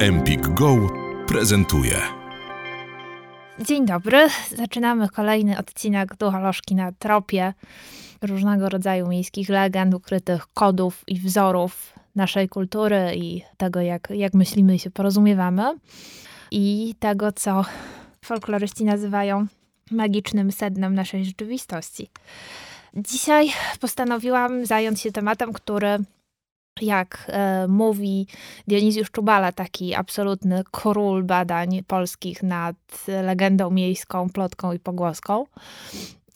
Empik Go prezentuje. Dzień dobry. Zaczynamy kolejny odcinek Ducholożki na tropie różnego rodzaju miejskich legend, ukrytych kodów i wzorów naszej kultury i tego, jak, jak myślimy i się porozumiewamy. I tego, co folkloryści nazywają magicznym sednem naszej rzeczywistości. Dzisiaj postanowiłam zająć się tematem, który jak e, mówi Dionizjusz Czubala, taki absolutny król badań polskich nad legendą miejską, plotką i pogłoską.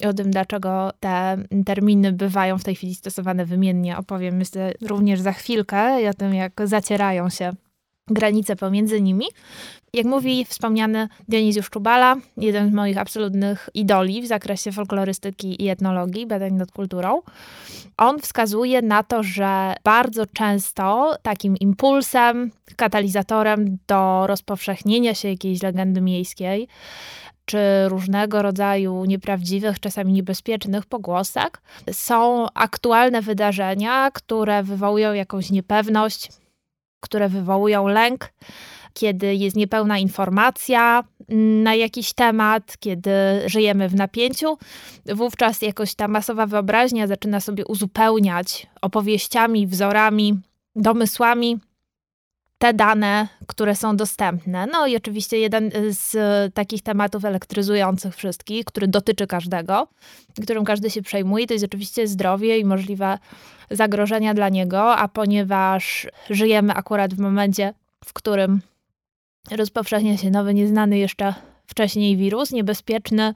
O tym, dlaczego te terminy bywają w tej chwili stosowane wymiennie, opowiem myślę również za chwilkę i o tym, jak zacierają się granice pomiędzy nimi. Jak mówi wspomniany Dionizjusz Czubala, jeden z moich absolutnych idoli w zakresie folklorystyki i etnologii, badań nad kulturą, on wskazuje na to, że bardzo często takim impulsem, katalizatorem do rozpowszechnienia się jakiejś legendy miejskiej, czy różnego rodzaju nieprawdziwych, czasami niebezpiecznych pogłosek, są aktualne wydarzenia, które wywołują jakąś niepewność, które wywołują lęk, kiedy jest niepełna informacja na jakiś temat, kiedy żyjemy w napięciu, wówczas jakoś ta masowa wyobraźnia zaczyna sobie uzupełniać opowieściami, wzorami, domysłami te dane, które są dostępne. No i oczywiście jeden z takich tematów elektryzujących wszystkich, który dotyczy każdego, którym każdy się przejmuje, to jest oczywiście zdrowie i możliwe zagrożenia dla niego, a ponieważ żyjemy akurat w momencie, w którym rozpowszechnia się nowy, nieznany jeszcze wcześniej wirus, niebezpieczny,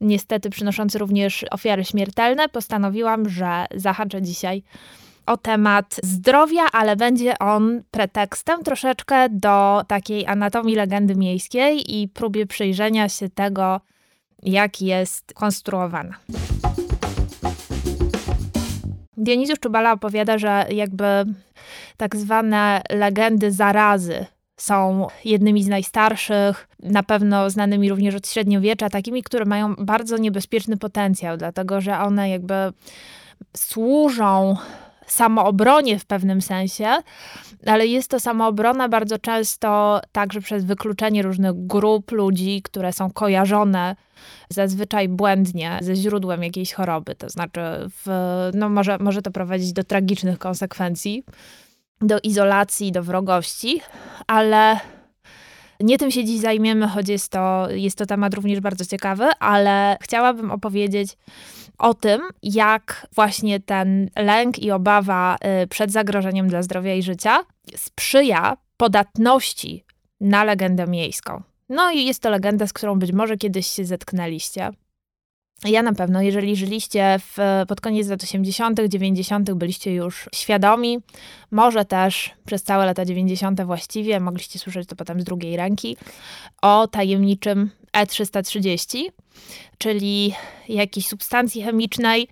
niestety przynoszący również ofiary śmiertelne, postanowiłam, że zahaczę dzisiaj o temat zdrowia, ale będzie on pretekstem troszeczkę do takiej anatomii legendy miejskiej i próbie przyjrzenia się tego, jak jest konstruowana. Dionizjusz Czubala opowiada, że jakby tak zwane legendy zarazy są jednymi z najstarszych, na pewno znanymi również od średniowiecza, takimi, które mają bardzo niebezpieczny potencjał, dlatego że one jakby służą samoobronie w pewnym sensie, ale jest to samoobrona bardzo często także przez wykluczenie różnych grup ludzi, które są kojarzone zazwyczaj błędnie ze źródłem jakiejś choroby. To znaczy, w, no może, może to prowadzić do tragicznych konsekwencji, do izolacji, do wrogości, ale nie tym się dziś zajmiemy, choć jest to, jest to temat również bardzo ciekawy, ale chciałabym opowiedzieć o tym, jak właśnie ten lęk i obawa y, przed zagrożeniem dla zdrowia i życia sprzyja podatności na legendę miejską. No i jest to legenda, z którą być może kiedyś się zetknęliście. Ja na pewno, jeżeli żyliście w, pod koniec lat 80., 90., byliście już świadomi, może też przez całe lata 90. właściwie, mogliście słyszeć to potem z drugiej ręki, o tajemniczym E330, czyli jakiejś substancji chemicznej,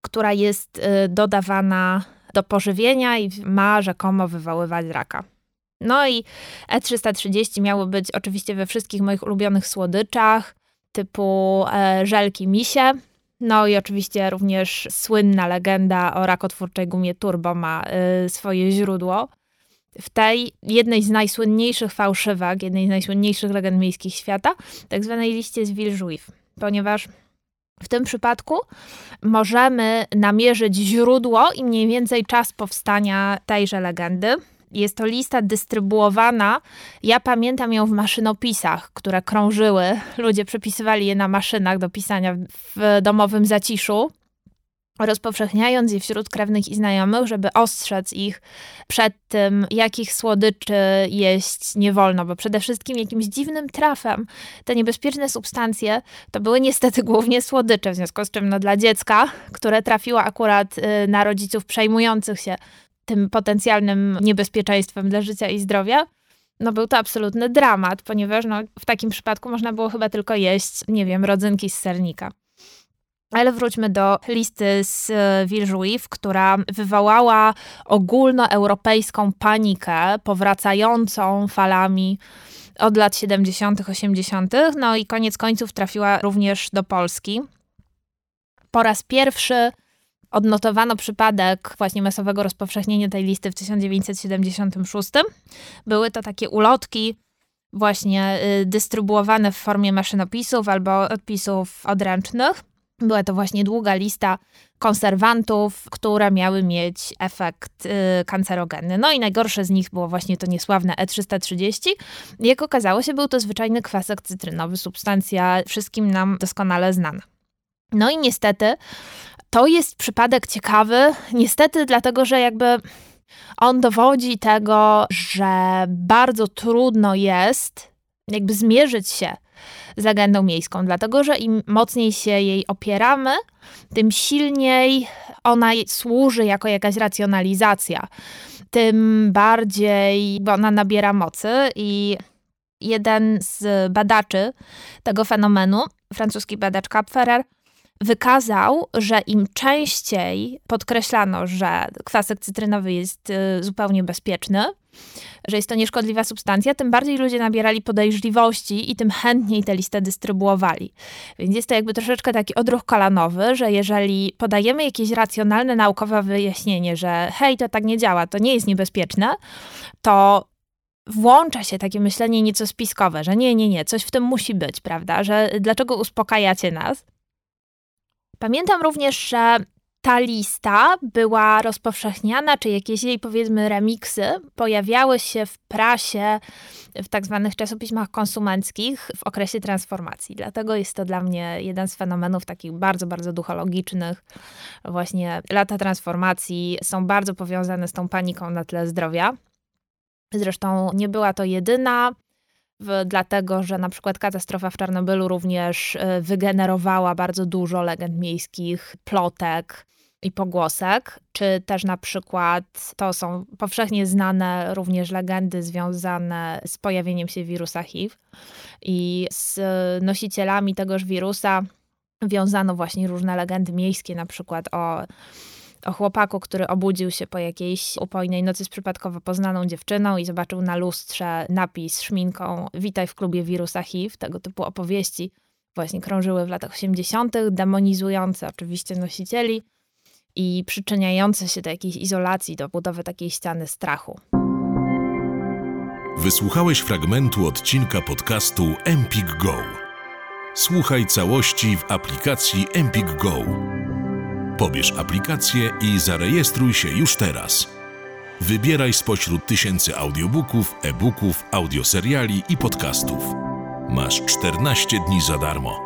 która jest y, dodawana do pożywienia i ma rzekomo wywoływać raka. No i E330 miało być oczywiście we wszystkich moich ulubionych słodyczach, typu e, żelki misie. No i oczywiście również słynna legenda o rakotwórczej gumie turbo ma y, swoje źródło. W tej jednej z najsłynniejszych fałszywek, jednej z najsłynniejszych legend miejskich świata, tak zwanej liście z Villejuif, ponieważ w tym przypadku możemy namierzyć źródło i mniej więcej czas powstania tejże legendy. Jest to lista dystrybuowana. Ja pamiętam ją w maszynopisach, które krążyły. Ludzie przepisywali je na maszynach do pisania w domowym zaciszu rozpowszechniając je wśród krewnych i znajomych, żeby ostrzec ich przed tym, jakich słodyczy jeść nie wolno, bo przede wszystkim jakimś dziwnym trafem te niebezpieczne substancje to były niestety głównie słodycze, w związku z czym no, dla dziecka, które trafiło akurat y, na rodziców przejmujących się tym potencjalnym niebezpieczeństwem dla życia i zdrowia, no był to absolutny dramat, ponieważ no, w takim przypadku można było chyba tylko jeść, nie wiem, rodzynki z sernika. Ale wróćmy do listy z Wilżuif, która wywołała ogólnoeuropejską panikę powracającą falami od lat 70., 80., no i koniec końców trafiła również do Polski. Po raz pierwszy odnotowano przypadek właśnie masowego rozpowszechnienia tej listy w 1976. Były to takie ulotki właśnie y, dystrybuowane w formie maszynopisów albo odpisów odręcznych. Była to właśnie długa lista konserwantów, które miały mieć efekt y, kancerogenny. No i najgorsze z nich było właśnie to niesławne E330. Jak okazało się, był to zwyczajny kwasek cytrynowy, substancja wszystkim nam doskonale znana. No i niestety to jest przypadek ciekawy, niestety dlatego, że jakby on dowodzi tego, że bardzo trudno jest jakby zmierzyć się z legendą miejską, dlatego że im mocniej się jej opieramy, tym silniej ona służy jako jakaś racjonalizacja, tym bardziej ona nabiera mocy i jeden z badaczy tego fenomenu, francuski badacz Kapferer, wykazał, że im częściej podkreślano, że kwasek cytrynowy jest y, zupełnie bezpieczny, że jest to nieszkodliwa substancja, tym bardziej ludzie nabierali podejrzliwości i tym chętniej tę listę dystrybuowali. Więc jest to jakby troszeczkę taki odruch kolanowy, że jeżeli podajemy jakieś racjonalne, naukowe wyjaśnienie, że hej, to tak nie działa, to nie jest niebezpieczne, to włącza się takie myślenie nieco spiskowe, że nie, nie, nie, coś w tym musi być, prawda? Że dlaczego uspokajacie nas? Pamiętam również, że ta lista była rozpowszechniana, czy jakieś jej powiedzmy remiksy pojawiały się w prasie, w tak zwanych czasopismach konsumenckich w okresie transformacji. Dlatego jest to dla mnie jeden z fenomenów takich bardzo, bardzo duchologicznych. Właśnie lata transformacji są bardzo powiązane z tą paniką na tle zdrowia. Zresztą nie była to jedyna dlatego że na przykład katastrofa w Czarnobylu również y, wygenerowała bardzo dużo legend miejskich, plotek i pogłosek, czy też na przykład to są powszechnie znane również legendy związane z pojawieniem się wirusa HIV i z nosicielami tegoż wirusa wiązano właśnie różne legendy miejskie, na przykład o o chłopaku, który obudził się po jakiejś upojnej nocy z przypadkowo poznaną dziewczyną i zobaczył na lustrze napis szminką Witaj w klubie wirusa HIV. Tego typu opowieści właśnie krążyły w latach 80., demonizujące oczywiście nosicieli i przyczyniające się do jakiejś izolacji, do budowy takiej ściany strachu. Wysłuchałeś fragmentu odcinka podcastu Empik Go. Słuchaj całości w aplikacji Empik Go. Pobierz aplikację i zarejestruj się już teraz. Wybieraj spośród tysięcy audiobooków, e-booków, audioseriali i podcastów. Masz 14 dni za darmo.